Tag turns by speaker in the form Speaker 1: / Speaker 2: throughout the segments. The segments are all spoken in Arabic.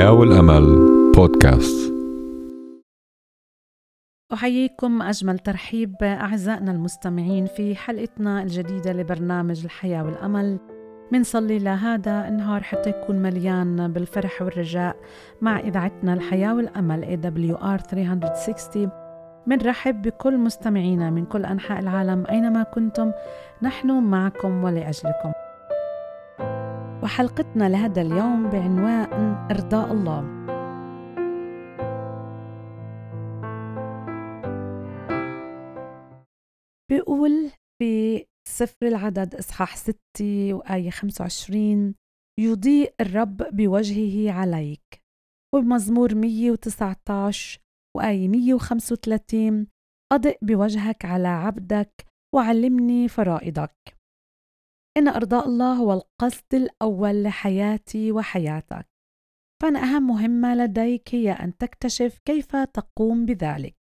Speaker 1: الحياة والأمل بودكاست.
Speaker 2: أحييكم أجمل ترحيب أعزائنا المستمعين في حلقتنا الجديدة لبرنامج الحياة والأمل. منصلي لهذا النهار حتى يكون مليان بالفرح والرجاء مع إذاعتنا الحياة والأمل AWR 360 منرحب بكل مستمعينا من كل أنحاء العالم أينما كنتم. نحن معكم ولأجلكم. وحلقتنا لهذا اليوم بعنوان إرضاء الله. بيقول في سفر العدد إصحاح 6 وآية 25 يضيء الرب بوجهه عليك. وبمزمور 119 وآية 135 أضئ بوجهك على عبدك وعلمني فرائضك. إن إرضاء الله هو القصد الأول لحياتي وحياتك. فأن أهم مهمة لديك هي أن تكتشف كيف تقوم بذلك.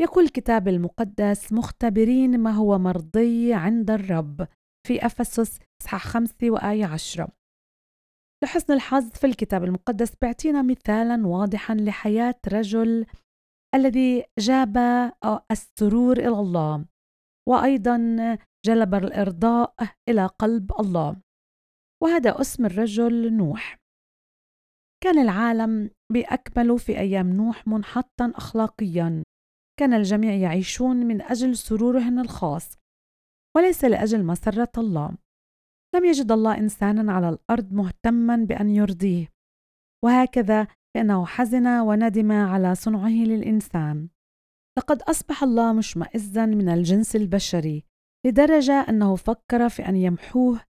Speaker 2: يقول الكتاب المقدس مختبرين ما هو مرضي عند الرب في أفسس إصحاح 5 وآية 10 لحسن الحظ في الكتاب المقدس بيعطينا مثالا واضحا لحياة رجل الذي جاب السرور إلى الله وأيضا جلب الإرضاء إلى قلب الله وهذا اسم الرجل نوح. كان العالم بأكمله في أيام نوح منحطا أخلاقيا. كان الجميع يعيشون من أجل سرورهم الخاص وليس لأجل مسرة الله. لم يجد الله إنسانا على الأرض مهتما بأن يرضيه وهكذا فإنه حزن وندم على صنعه للإنسان. لقد أصبح الله مشمئزا من الجنس البشري لدرجة أنه فكر في أن يمحوه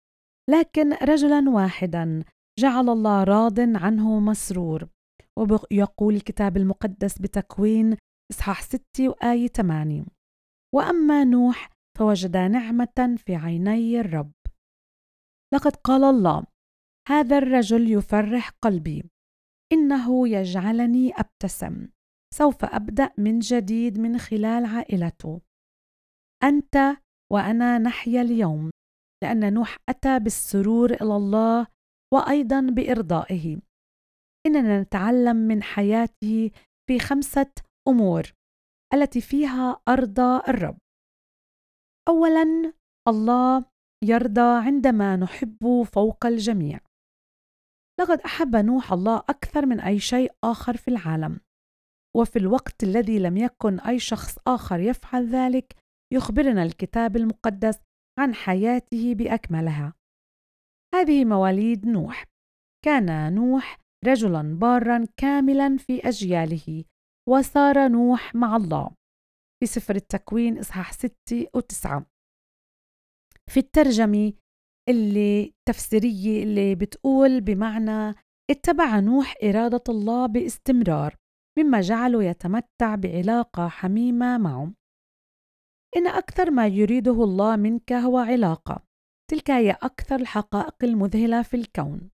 Speaker 2: لكن رجلا واحدا جعل الله راض عنه مسرور. ويقول الكتاب المقدس بتكوين إصحاح 6 وآية 8 وأما نوح فوجد نعمة في عيني الرب. لقد قال الله هذا الرجل يفرح قلبي. إنه يجعلني أبتسم. سوف أبدأ من جديد من خلال عائلته. أنت وأنا نحيا اليوم. لأن نوح أتى بالسرور إلى الله وأيضا بإرضائه. إننا نتعلم من حياته في خمسة أمور التي فيها أرضى الرب. أولا الله يرضى عندما نحب فوق الجميع. لقد أحب نوح الله أكثر من أي شيء آخر في العالم. وفي الوقت الذي لم يكن أي شخص آخر يفعل ذلك يخبرنا الكتاب المقدس عن حياته بأكملها. هذه مواليد نوح. كان نوح رجلا بارا كاملا في أجياله وصار نوح مع الله. في سفر التكوين إصحاح 6 و9 في الترجمة اللي تفسيرية اللي بتقول بمعنى اتبع نوح إرادة الله باستمرار مما جعله يتمتع بعلاقة حميمة معه. إن أكثر ما يريده الله منك هو علاقة. تلك هي أكثر الحقائق المذهلة في الكون.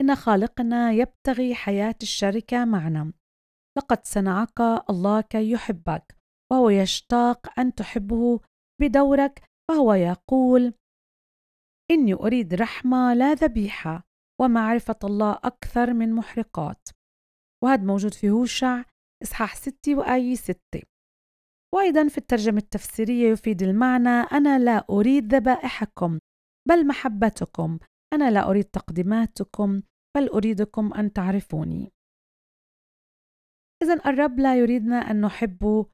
Speaker 2: إن خالقنا يبتغي حياة الشركة معنا. لقد صنعك الله كي يحبك وهو يشتاق أن تحبه بدورك فهو يقول إني أريد رحمة لا ذبيحة ومعرفة الله أكثر من محرقات. وهذا موجود في هوشع إصحاح 6 وآية 6 وأيضا في الترجمة التفسيرية يفيد المعنى أنا لا أريد ذبائحكم. بل محبتكم. أنا لا أريد تقديماتكم بل أريدكم أن تعرفوني. إذا الرب لا يريدنا أن نحبه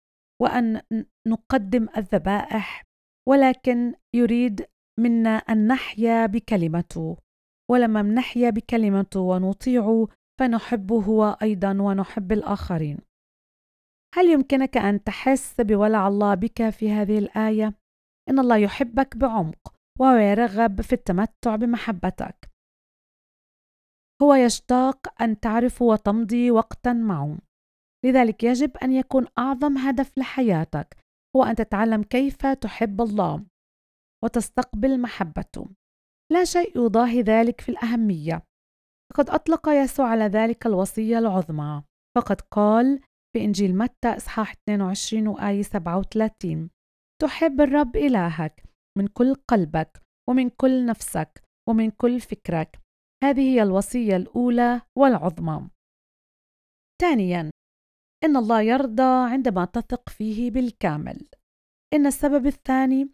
Speaker 2: وأن نقدم الذبائح ولكن يريد منا أن نحيا بكلمته. ولما نحيا بكلمته ونطيعه فنحبه هو أيضا ونحب الآخرين. هل يمكنك أن تحس بولع الله بك في هذه الآية؟ إن الله يحبك بعمق. وهو يرغب في التمتع بمحبتك. هو يشتاق أن تعرف وتمضي وقتا معه. لذلك يجب أن يكون أعظم هدف لحياتك هو أن تتعلم كيف تحب الله وتستقبل محبته. لا شيء يضاهي ذلك في الأهمية. فقد أطلق يسوع على ذلك الوصية العظمى، فقد قال: في إنجيل متى إصحاح 22 وآية 37 تحب الرب إلهك من كل قلبك ومن كل نفسك ومن كل فكرك هذه هي الوصية الأولى والعظمى. ثانياً إن الله يرضى عندما تثق فيه بالكامل. إن السبب الثاني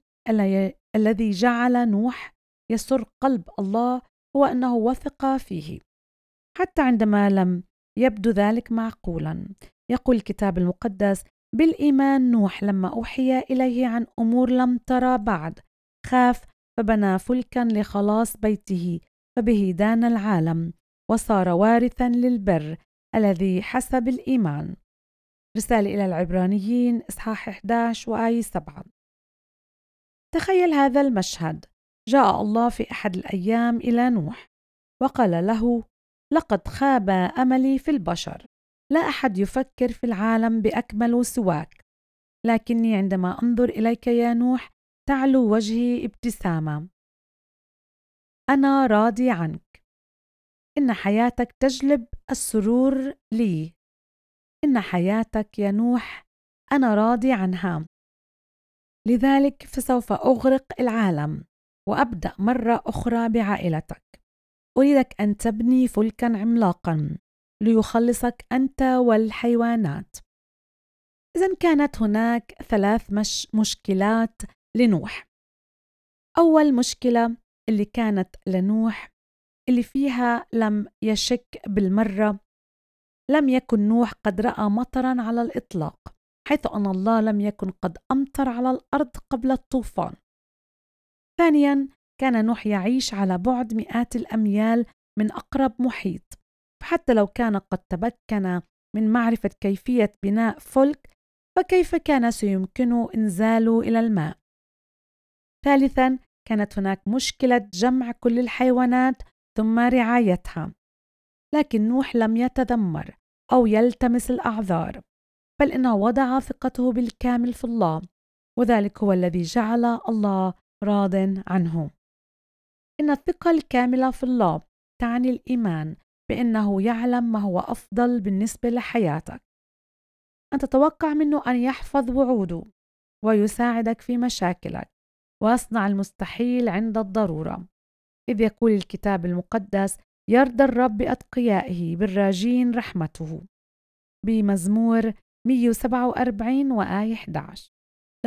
Speaker 2: الذي جعل نوح يسر قلب الله هو أنه وثق فيه حتى عندما لم يبدو ذلك معقولا يقول الكتاب المقدس بالإيمان نوح لما أوحي إليه عن أمور لم ترى بعد خاف فبنى فلكا لخلاص بيته فبه دان العالم وصار وارثا للبر الذي حسب الإيمان. رسالة إلى العبرانيين إصحاح 11 وآية 7 تخيل هذا المشهد. جاء الله في أحد الأيام إلى نوح وقال له لقد خاب أملي في البشر لا أحد يفكر في العالم بأكمل سواك لكني عندما أنظر إليك يا نوح تعلو وجهي ابتسامة. أنا راضي عنك. إن حياتك تجلب السرور لي. إن حياتك يا نوح أنا راضي عنها. لذلك فسوف أغرق العالم وأبدأ مرة أخرى بعائلتك. أريدك أن تبني فلكا عملاقا ليخلصك أنت والحيوانات. إذا كانت هناك ثلاث مش مشكلات لنوح. أول مشكلة اللي كانت لنوح اللي فيها لم يشك بالمرة لم يكن نوح قد رأى مطرا على الإطلاق حيث أن الله لم يكن قد أمطر على الأرض قبل الطوفان. ثانيا كان نوح يعيش على بعد مئات الأميال من أقرب محيط. فحتى لو كان قد تمكن من معرفة كيفية بناء فلك فكيف كان سيمكنه إنزاله إلى الماء؟ ثالثا كانت هناك مشكلة جمع كل الحيوانات ثم رعايتها. لكن نوح لم يتذمر أو يلتمس الأعذار بل إنه وضع ثقته بالكامل في الله وذلك هو الذي جعل الله راض عنه. إن الثقة الكاملة في الله تعني الإيمان بأنه يعلم ما هو أفضل بالنسبة لحياتك. أن تتوقع منه أن يحفظ وعوده ويساعدك في مشاكلك. ويصنع المستحيل عند الضرورة. إذ يقول الكتاب المقدس يرضى الرب بأتقيائه بالراجين رحمته. بمزمور 147 وآية 11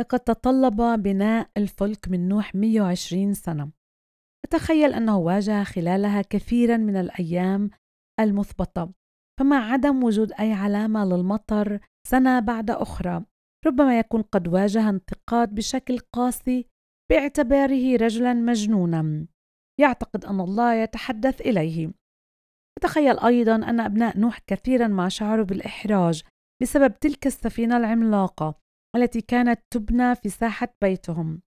Speaker 2: لقد تطلب بناء الفلك من نوح 120 سنة. أتخيل أنه واجه خلالها كثيرا من الأيام المثبطة فمع عدم وجود أي علامة للمطر سنة بعد أخرى ربما يكون قد واجه انتقاد بشكل قاسي باعتباره رجلا مجنونا. يعتقد أن الله يتحدث إليه. تخيل أيضا أن أبناء نوح كثيرا ما شعروا بالإحراج بسبب تلك السفينة العملاقة التي كانت تبنى في ساحة بيتهم.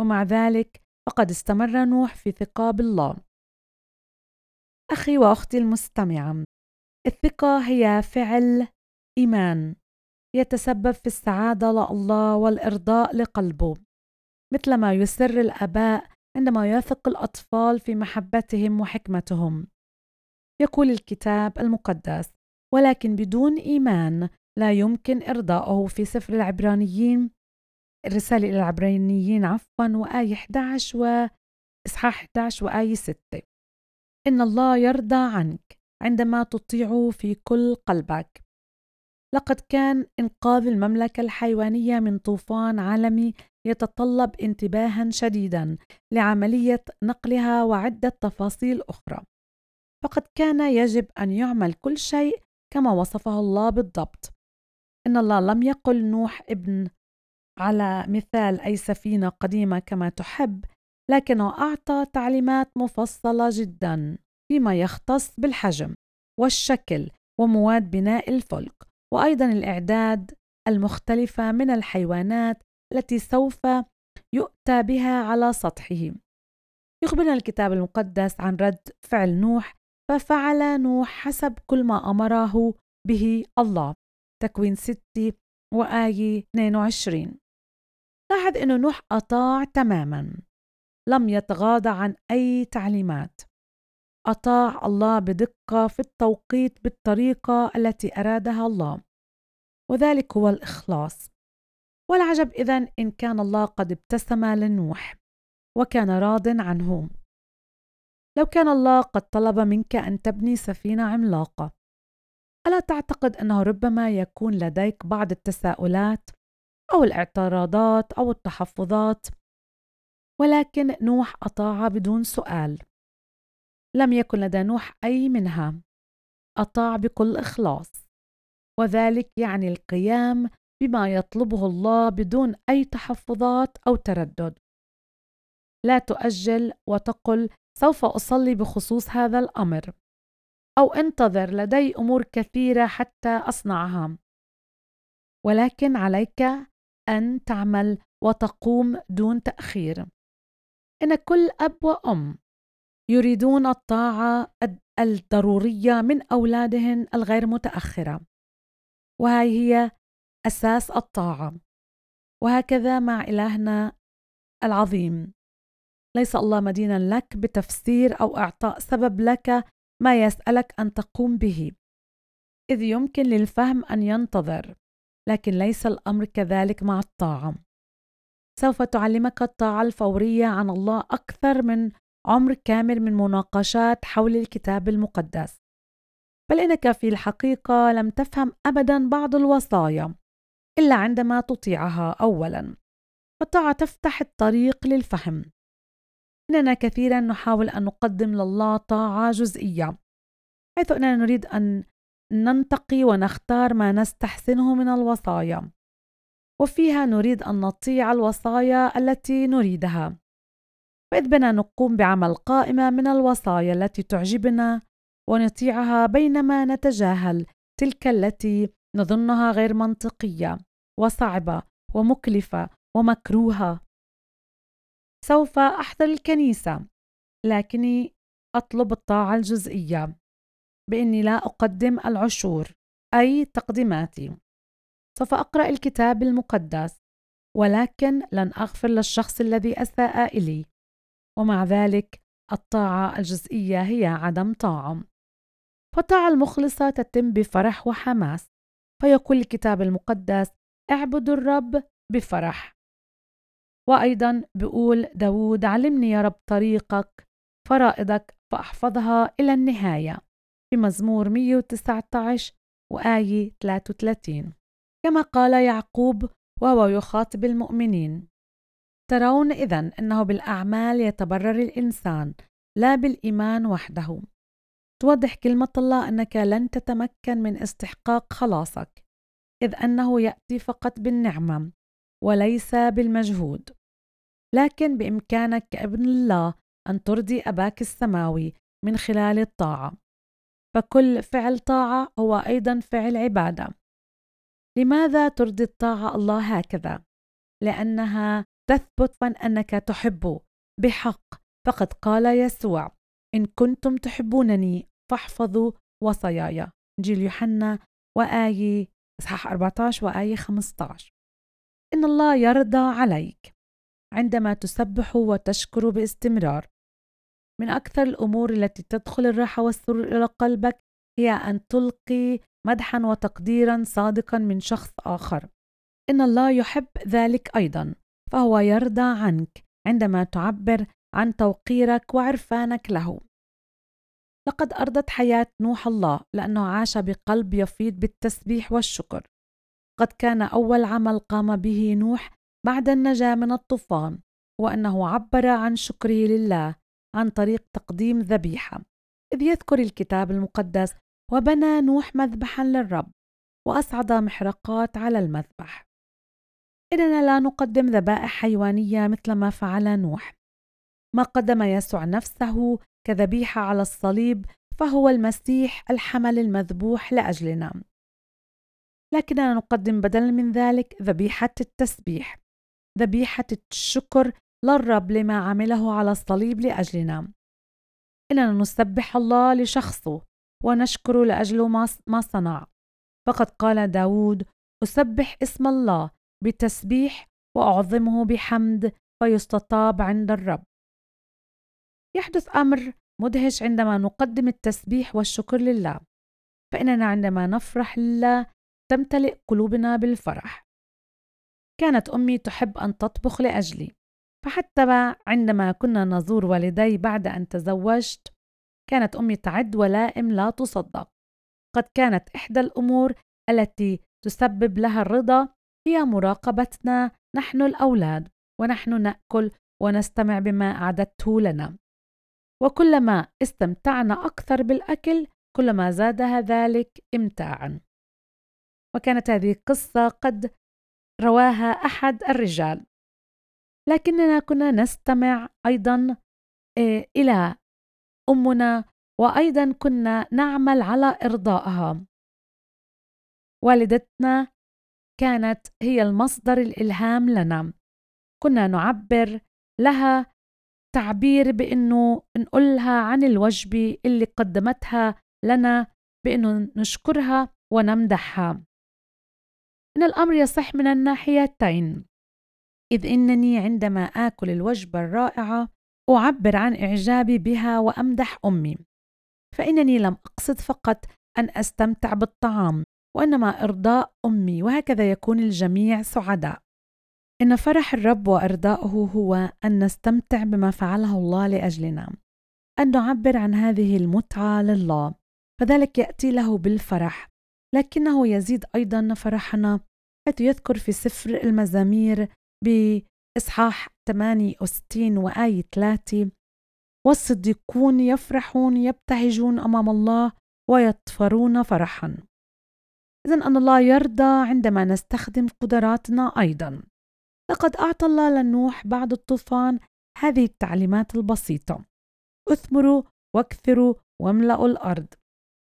Speaker 2: ومع ذلك فقد استمر نوح في ثقة بالله أخي وأختي المستمعة الثقة هي فعل إيمان يتسبب في السعادة لله والإرضاء لقلبه. مثلما يسر الآباء عندما يثق الأطفال في محبتهم وحكمتهم. يقول الكتاب المقدس ولكن بدون إيمان لا يمكن إرضائه في سفر العبرانيين. الرسالة إلى العبرانيين عفوا وآية 11 وإصحاح 11 وآية 6 إن الله يرضى عنك عندما تطيعه في كل قلبك. لقد كان إنقاذ المملكة الحيوانية من طوفان عالمي يتطلب انتباها شديدا لعملية نقلها وعدة تفاصيل أخرى. فقد كان يجب أن يعمل كل شيء كما وصفه الله بالضبط. إن الله لم يقل نوح ابن على مثال أي سفينة قديمة كما تحب لكنه أعطى تعليمات مفصلة جدا فيما يختص بالحجم والشكل ومواد بناء الفلك وأيضا الإعداد المختلفة من الحيوانات التي سوف يؤتى بها على سطحه. يخبرنا الكتاب المقدس عن رد فعل نوح ففعل نوح حسب كل ما أمره به الله. تكوين 6 وآية 22 لاحظ أن نوح أطاع تماما. لم يتغاضى عن أي تعليمات. أطاع الله بدقة في التوقيت بالطريقة التي أرادها الله. وذلك هو الإخلاص. والعجب إذن إن كان الله قد ابتسم لنوح وكان راض عنه. لو كان الله قد طلب منك أن تبني سفينة عملاقة ألا تعتقد أنه ربما يكون لديك بعض التساؤلات أو الاعتراضات أو التحفظات؟ ولكن نوح أطاع بدون سؤال. لم يكن لدى نوح أي منها. أطاع بكل إخلاص. وذلك يعني القيام بما يطلبه الله بدون أي تحفظات أو تردد. لا تؤجل وتقل سوف أصلي بخصوص هذا الأمر. أو انتظر لدي أمور كثيرة حتى أصنعها. ولكن عليك أن تعمل وتقوم دون تأخير. إن كل أب وأم يريدون الطاعة الضرورية من أولادهن الغير متأخرة. وهي هي أساس الطاعة. وهكذا مع إلهنا العظيم. ليس الله مدينا لك بتفسير أو إعطاء سبب لك ما يسألك أن تقوم به. إذ يمكن للفهم أن ينتظر لكن ليس الأمر كذلك مع الطاعة. سوف تعلمك الطاعة الفورية عن الله أكثر من عمر كامل من مناقشات حول الكتاب المقدس. بل إنك في الحقيقة لم تفهم أبدا بعض الوصايا. إلا عندما تطيعها أولا فالطاعة تفتح الطريق للفهم. إننا كثيرا نحاول أن نقدم لله طاعة جزئية حيث أننا نريد أن ننتقي ونختار ما نستحسنه من الوصايا وفيها نريد أن نطيع الوصايا التي نريدها. فإذ بنا نقوم بعمل قائمة من الوصايا التي تعجبنا ونطيعها بينما نتجاهل تلك التي نظنها غير منطقية وصعبة ومكلفة ومكروهة. سوف أحضر الكنيسة لكني أطلب الطاعة الجزئية. بإني لا أقدم العشور أي تقديماتي سوف أقرأ الكتاب المقدس ولكن لن أغفر للشخص الذي أساء إلي. ومع ذلك الطاعة الجزئية هي عدم طاعة. فالطاعة المخلصة تتم بفرح وحماس. فيقول الكتاب المقدس اعبدوا الرب بفرح. وأيضا بيقول داود علمني يا رب طريقك فرائضك فأحفظها إلى النهاية. في مزمور 119 وآية 33 كما قال يعقوب وهو يخاطب المؤمنين ترون إذا أنه بالأعمال يتبرر الإنسان لا بالإيمان وحده. توضح كلمة الله أنك لن تتمكن من استحقاق خلاصك إذ أنه يأتي فقط بالنعمة وليس بالمجهود. لكن بإمكانك كابن الله أن ترضي أباك السماوي من خلال الطاعة. فكل فعل طاعة هو أيضا فعل عبادة. لماذا ترضي الطاعة الله هكذا؟ لأنها تثبت من أنك تحبه بحق. فقد قال يسوع إن كنتم تحبونني فاحفظوا وصاياي. إنجيل يوحنا وآية إصحاح 14 وآية 15 إن الله يرضى عليك عندما تسبح وتشكر باستمرار. من أكثر الأمور التي تدخل الراحة والسرور إلى قلبك هي أن تلقي مدحا وتقديرا صادقا من شخص آخر. إن الله يحب ذلك أيضا فهو يرضى عنك عندما تعبر عن توقيرك وعرفانك له. لقد أرضت حياة نوح الله لأنه عاش بقلب يفيض بالتسبيح والشكر. قد كان أول عمل قام به نوح بعد النجاة من الطوفان وأنه عبر عن شكره لله عن طريق تقديم ذبيحة. إذ يذكر الكتاب المقدس وبنى نوح مذبحا للرب وأصعد محرقات على المذبح. إننا لا نقدم ذبائح حيوانية مثل ما فعل نوح. ما قدم يسوع نفسه كذبيحة على الصليب فهو المسيح الحمل المذبوح لأجلنا. لكننا نقدم بدلا من ذلك ذبيحة التسبيح ذبيحة الشكر للرب لما عمله على الصليب لأجلنا. إننا نسبح الله لشخصه ونشكر لأجل ما صنع. فقد قال داود أسبح اسم الله بتسبيح وأعظمه بحمد فيستطاب عند الرب. يحدث أمر مدهش عندما نقدم التسبيح والشكر لله فإننا عندما نفرح لله تمتلئ قلوبنا بالفرح. كانت أمي تحب أن تطبخ لأجلي فحتى عندما كنا نزور والدي بعد أن تزوجت كانت أمي تعد ولائم لا تصدق. قد كانت إحدى الأمور التي تسبب لها الرضا هي مراقبتنا نحن الأولاد ونحن نأكل ونستمع بما أعددته لنا. وكلما استمتعنا أكثر بالأكل كلما زادها ذلك إمتاعا. وكانت هذه القصة قد رواها أحد الرجال. لكننا كنا نستمع أيضا آه، إلى أمنا وأيضا كنا نعمل على إرضائها والدتنا كانت هي المصدر الإلهام لنا. كنا نعبر لها تعبير بأنه نقولها عن الوجبة اللي قدمتها لنا بأنه نشكرها ونمدحها. إن الأمر يصح من الناحيتين. إذ إنني عندما آكل الوجبة الرائعة أعبر عن إعجابي بها وأمدح أمي. فإنني لم أقصد فقط أن أستمتع بالطعام وإنما إرضاء أمي وهكذا يكون الجميع سعداء. إن فرح الرب وإرضاؤه هو أن نستمتع بما فعله الله لأجلنا أن نعبر عن هذه المتعة لله فذلك يأتي له بالفرح لكنه يزيد أيضا فرحنا حيث يذكر في سفر المزامير بإصحاح 68 وآية 3 والصديقون يفرحون يبتهجون أمام الله ويطفرون فرحا إذا أن الله يرضى عندما نستخدم قدراتنا أيضا. لقد أعطى الله لنوح بعد الطوفان. هذه التعليمات البسيطة. اثمروا واكثروا واملأوا الأرض.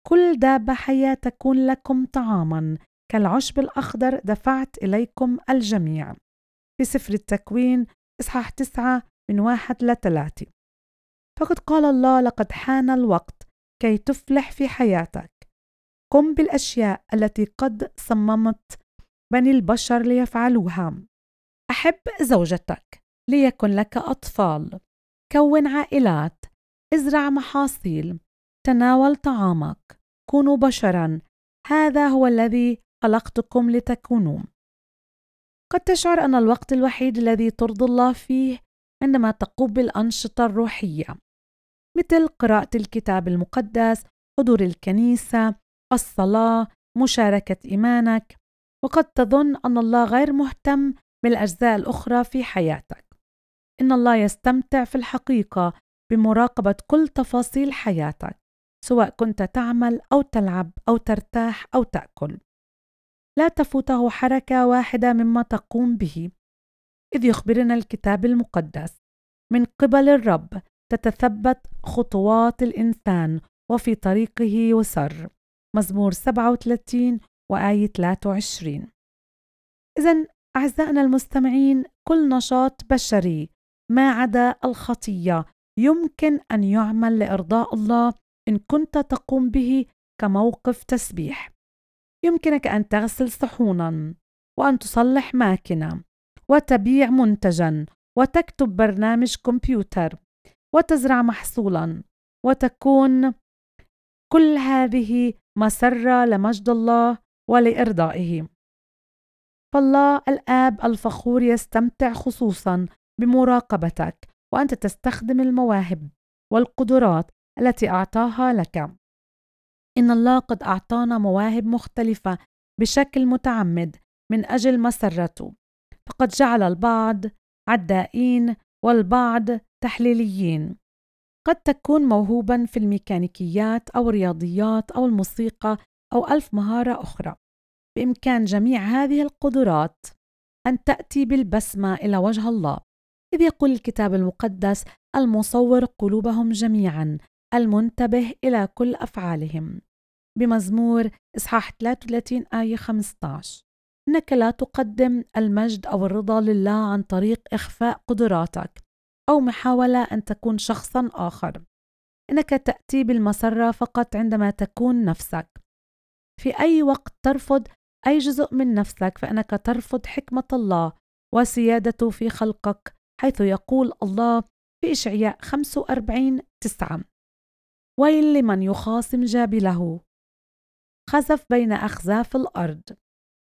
Speaker 2: كل دابة حية تكون لكم طعاما. كالعشب الأخضر دفعت إليكم الجميع. في سفر التكوين إصحاح تسعة من واحد لثلاثة فقد قال الله لقد حان الوقت كي تفلح في حياتك. قم بالأشياء التي قد صممت بني البشر ليفعلوها. أحب زوجتك ليكن لك أطفال. كون عائلات ازرع محاصيل تناول طعامك كونوا بشرا. هذا هو الذي خلقتكم لتكونوا. قد تشعر أن الوقت الوحيد الذي ترضي الله فيه عندما تقوم بالأنشطة الروحية مثل قراءة الكتاب المقدس حضور الكنيسة الصلاة مشاركة إيمانك. وقد تظن أن الله غير مهتم بالأجزاء الأخرى في حياتك. إن الله يستمتع في الحقيقة بمراقبة كل تفاصيل حياتك سواء كنت تعمل أو تلعب أو ترتاح أو تأكل. لا تفوته حركة واحدة مما تقوم به. إذ يخبرنا الكتاب المقدس من قبل الرب تتثبت خطوات الإنسان وفي طريقه وسر. مزمور 37 وآية 23 إذا أعزائنا المستمعين كل نشاط بشري ما عدا الخطية يمكن أن يعمل لإرضاء الله إن كنت تقوم به كموقف تسبيح. يمكنك أن تغسل صحونا وأن تصلح ماكنة وتبيع منتجا وتكتب برنامج كمبيوتر وتزرع محصولا وتكون كل هذه مسرة لمجد الله ولإرضائه. فالله الآب الفخور يستمتع خصوصا بمراقبتك وأنت تستخدم المواهب والقدرات التي أعطاها لك. إن الله قد أعطانا مواهب مختلفة بشكل متعمد من أجل مسرته. فقد جعل البعض عدائين والبعض تحليليين. قد تكون موهوبا في الميكانيكيات أو الرياضيات أو الموسيقى أو ألف مهارة أخرى. بإمكان جميع هذه القدرات أن تأتي بالبسمة إلى وجه الله. إذ يقول الكتاب المقدس المصور قلوبهم جميعا المنتبه إلى كل أفعالهم بمزمور إصحاح 33 آية 15 إنك لا تقدم المجد أو الرضا لله عن طريق إخفاء قدراتك أو محاولة أن تكون شخصا آخر. إنك تأتي بالمسرة فقط عندما تكون نفسك. في أي وقت ترفض أي جزء من نفسك فإنك ترفض حكمة الله وسيادته في خلقك حيث يقول الله في إشعياء 45 9 ويل لمن يخاصم جابله؟ خزف بين أخزاف الأرض.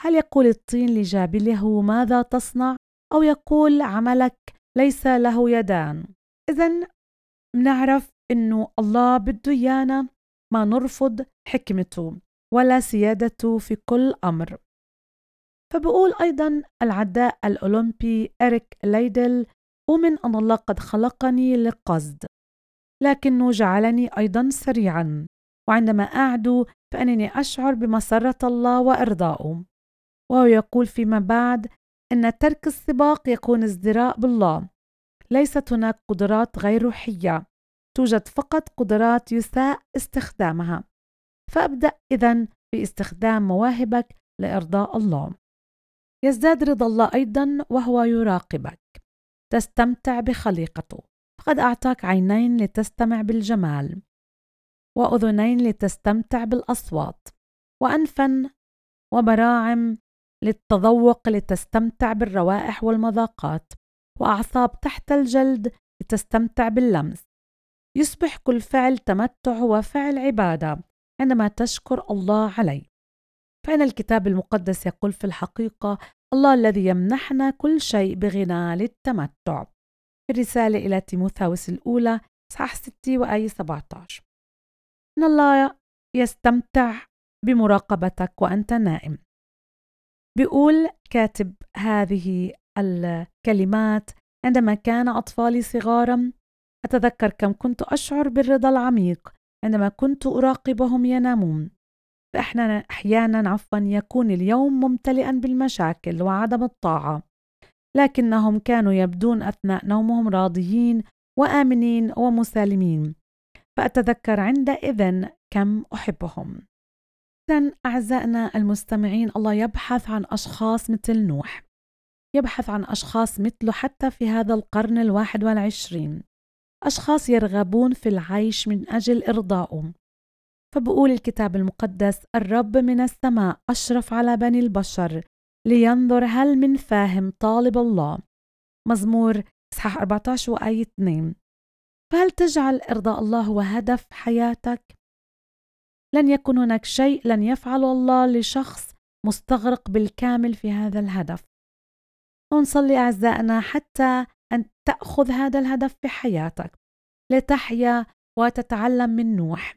Speaker 2: هل يقول الطين لجابله ماذا تصنع؟ أو يقول عملك ليس له يدان. إذا بنعرف إنه الله بده إيانا ما نرفض حكمته. ولا سيادته في كل أمر. فبقول أيضا العداء الأولمبي إريك ليدل أؤمن أن الله قد خلقني لقصد لكنه جعلني أيضا سريعا وعندما أعدو فأنني أشعر بمسرة الله وإرضائه. وهو يقول فيما بعد إن ترك السباق يكون ازدراء بالله. ليست هناك قدرات غير روحية توجد فقط قدرات يساء استخدامها. فأبدأ إذا باستخدام مواهبك لإرضاء الله. يزداد رضا الله أيضا وهو يراقبك. تستمتع بخليقته. فقد أعطاك عينين لتستمع بالجمال وأذنين لتستمتع بالأصوات وأنفا وبراعم للتذوق لتستمتع بالروائح والمذاقات وأعصاب تحت الجلد لتستمتع باللمس. يصبح كل فعل تمتع هو فعل عبادة. عندما تشكر الله عليه فإن الكتاب المقدس يقول في الحقيقة الله الذي يمنحنا كل شيء بغنى للتمتع في الرسالة إلى تيموثاوس الأولى صح 6 وآية 17 إن الله يستمتع بمراقبتك وأنت نائم. بيقول كاتب هذه الكلمات عندما كان أطفالي صغارا أتذكر كم كنت أشعر بالرضا العميق عندما كنت أراقبهم ينامون. فإحنا أحيانا عفوا يكون اليوم ممتلئا بالمشاكل وعدم الطاعة. لكنهم كانوا يبدون أثناء نومهم راضيين وآمنين ومسالمين. فأتذكر عندئذ كم أحبهم. إذا أعزائنا المستمعين الله يبحث عن أشخاص مثل نوح. يبحث عن أشخاص مثله حتى في هذا القرن الواحد والعشرين. أشخاص يرغبون في العيش من أجل إرضائه فبقول الكتاب المقدس الرب من السماء أشرف على بني البشر لينظر هل من فاهم طالب الله. مزمور إصحاح 14 وآية 2 فهل تجعل إرضاء الله هو هدف حياتك؟ لن يكون هناك شيء لن يفعله الله لشخص مستغرق بالكامل في هذا الهدف. ونصلي أعزائنا حتى أن تأخذ هذا الهدف في حياتك لتحيا وتتعلم من نوح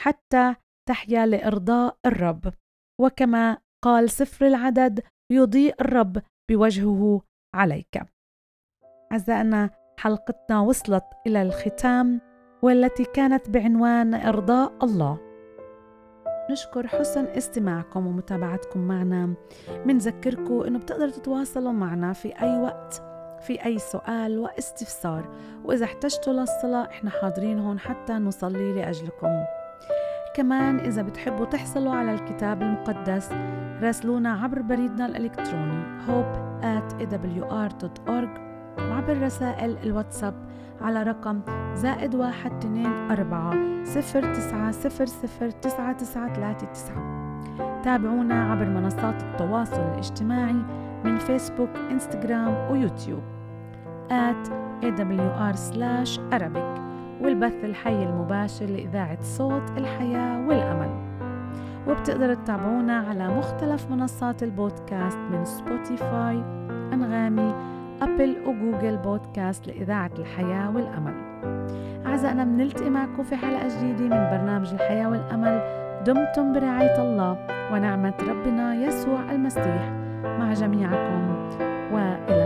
Speaker 2: حتى تحيا لإرضاء الرب. وكما قال سفر العدد يضيء الرب بوجهه عليك. أعزائنا حلقتنا وصلت إلى الختام والتي كانت بعنوان إرضاء الله. نشكر حسن استماعكم ومتابعتكم معنا. منذكركم أنه بتقدروا تتواصلوا معنا في أي وقت. في أي سؤال واستفسار. وإذا احتجتوا للصلاة إحنا حاضرين هون حتى نصلي لأجلكم. كمان إذا بتحبوا تحصلوا على الكتاب المقدس راسلونا عبر بريدنا الإلكتروني hope at awr.org وعبر رسائل الواتساب على رقم زائد واحد اثنين أربعة صفر تسعة صفر صفر تسعة تسعة ثلاثة تسعة. تابعونا عبر منصات التواصل الاجتماعي من فيسبوك انستغرام ويوتيوب at awr slash arabic. والبث الحي المباشر لإذاعة صوت الحياة والأمل. وبتقدروا تتابعونا على مختلف منصات البودكاست من سبوتيفاي أنغامي أبل وجوجل بودكاست لإذاعة الحياة والأمل. أعزائنا بنلتقي معكم في حلقة جديدة من برنامج الحياة والأمل. دمتم برعاية الله ونعمة ربنا يسوع المسيح. مع جميعكم. وإلى